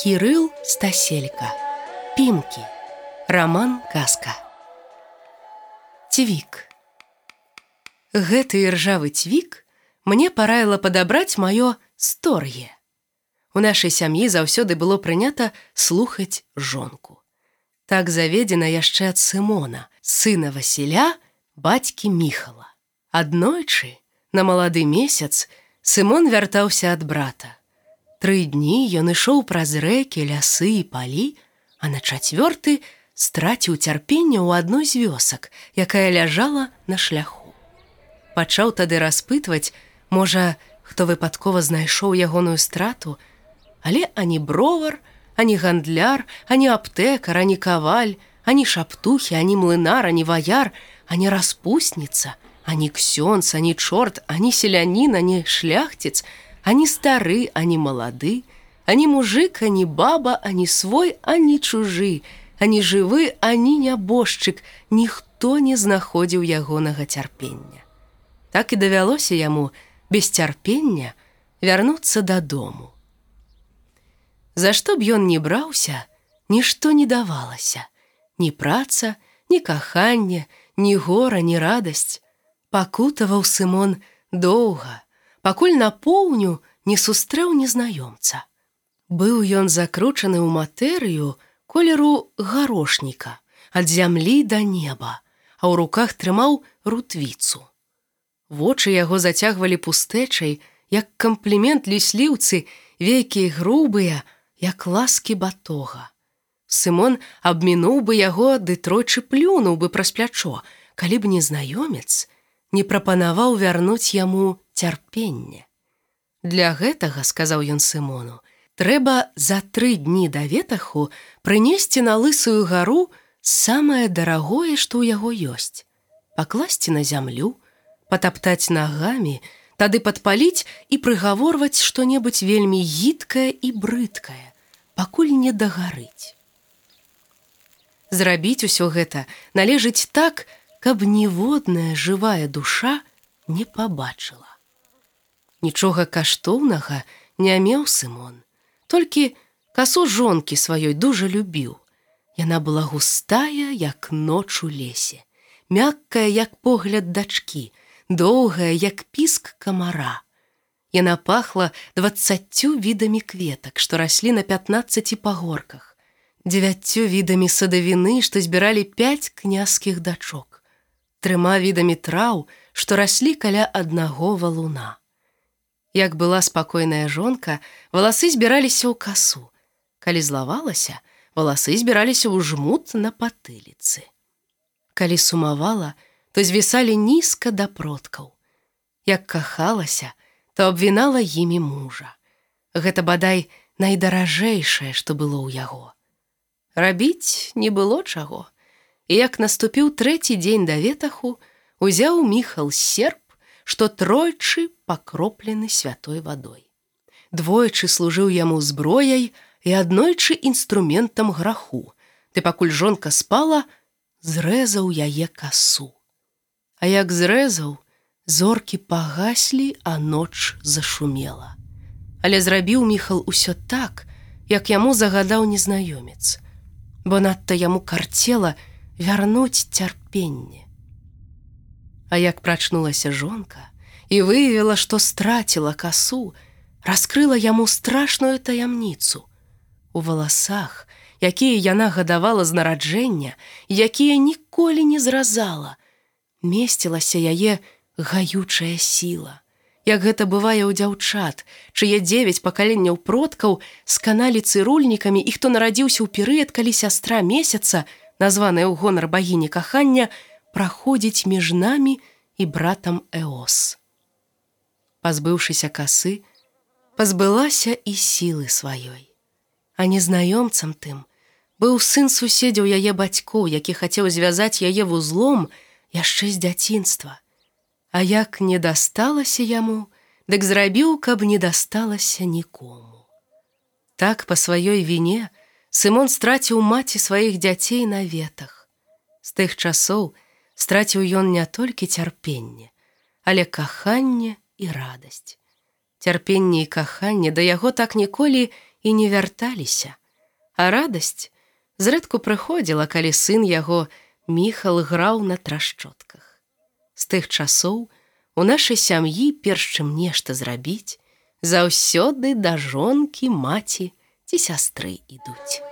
Кірыл Стаселька. Пімкі. Раман казка. Цвік. Гэты іржавы цвік мне параіла падабраць маё стор'е. У нашай сям'і заўсёды было прынята слухаць жонку. Так заведзена яшчэ ад Сымона, сына Васіля, бацькі міхала. Аднойчы, на малады месяц, Сымон вяртаўся ад брата. Тры дні ён ішоў праз рэкі, лясы і палі, а на чацвёрты страціў цярпенне ў адной з вёсак, якая ляжала на шляху. Пачаў тады распытваць, можа, хто выпадкова знайшоў ягоную страту, але ані бровар, ані гандляр, ані аптэкар, ані каваль, ані шаптухі, ані млынар, ані ваяр, ані распусніца, ані ксёнц, ані чорт, ані селянін, ані шляхціц, ані стары, ані малады, ані мужик, ані баба, ані свой, ані чужы, ані жывы, ані нябожчык, ніхто не знаходзіў ягонага цярпення. Так і давялося яму без цярпення вярнуцца дадому. За што б ён не браўся, нішто не давалася, ні праца, ні каханне, ні гора, ні радасць. Пакутаваў Сымон доўга, пакуль напоўню не сустрэў незнаёмца. Быў ён закручаны ў матэрыю колеру гарошніка, ад зямлі да неба, а ў руках трымаў рутвіцу. Вочы яго зацягвалі пустэчай, як камплімент лісліўцы, векі грубыя, як ласкі батога. Сымон абмінуў бы яго ды тройчы плюнуў бы праз плячо, калі б незнаёмец не прапанаваў вярнуць яму цярпенне. Для гэтага, сказаў ён Сымону, трэба за тры дні да ветаху прынесці на лысую гару самае дарагое, што ў яго ёсць, пакласці на зямлю, патаптаць нагамі, тады падпаліць і прыгаворваць што-небудзь вельмі гідкае і брыдкае пакуль не дагарыць. Зрабіць усё гэта належыць так, каб ніводная жывая душа не пабачыла. Нічога каштоўнага не меў Сымон, толькі касу жонкі сваёй дужа любіў. Яна была густая, як ноч у лесе, мяккая, як погляд дачкі, доўгая, як піск камара. Яна пахла двадцаццю відамі кветак, што раслі на 15 пагорках, дзевяццю відамі садавіны, што збіралі пяць княскіх дачок, трыма відамі траў, што раслі каля аднаго валуна. Як была спакойная жонка, валасы збіраліся ў касу. Калі злавалася, валасы збіраліся ў жмут на патыліцы. Калі сумавала, то звісалі нізка да продкаў. Як кахалася, то абвінала імі мужа. Гэта бадай найдаражэйшае, што было ў яго. Рабіць не было чаго. І як наступіў трэці дзень да ветаху, узяў міхал серп, што тройчы пакроплены святой вадой. Двойчы служыў яму зброяй і аднойчы інструментам граху. Ты пакуль жонка спала, зрэзаў яе касу. А як зрэзаў, зоркі пагаслі, а ноч зашумела. Але зрабіў міхал усё так, як яму загадаў незнаёмец, бо надта яму карцела вярнуць цярпенне. А як прачнулася жонка і выявіла, што страціла касу, раскрыла яму страшную таямніцу. У валасах, якія яна гадавала з нараджэння, якія ніколі не зразала, месцілася яе, гаючая сіла. Як гэта бывае ў дзяўчат, чые дзевяць пакаленняў продкаў сканалі цырульнікамі і хто нарадзіўся ў перыяд, калі сястра месяца, названая ў гонар багіні кахання, праходзіць між намі і братам Эос. Пазбыўшыся касы, пазбылася і сілы сваёй. А незнаёмцам тым быў сын суседзяў яе бацькоў, які хацеў звязаць яе вузлом яшчэ з дзяцінства. А як не дасталася яму, дык зрабіў, каб не дасталася нікому. Так па сваёй віне Сымон страціў маці сваіх дзяцей на ветах. З тых часоў страціў ён не толькі цярпенне, але каханне і радасць. Цярпенне і каханне да яго так ніколі і не вярталіся, а радасць зрэдку прыходзіла, калі сын яго міхал граў на трашчотках. З тых часоў у нашай сям'і перш чым нешта зрабіць, заўсёды да жонкі маці ці сястры ідуць.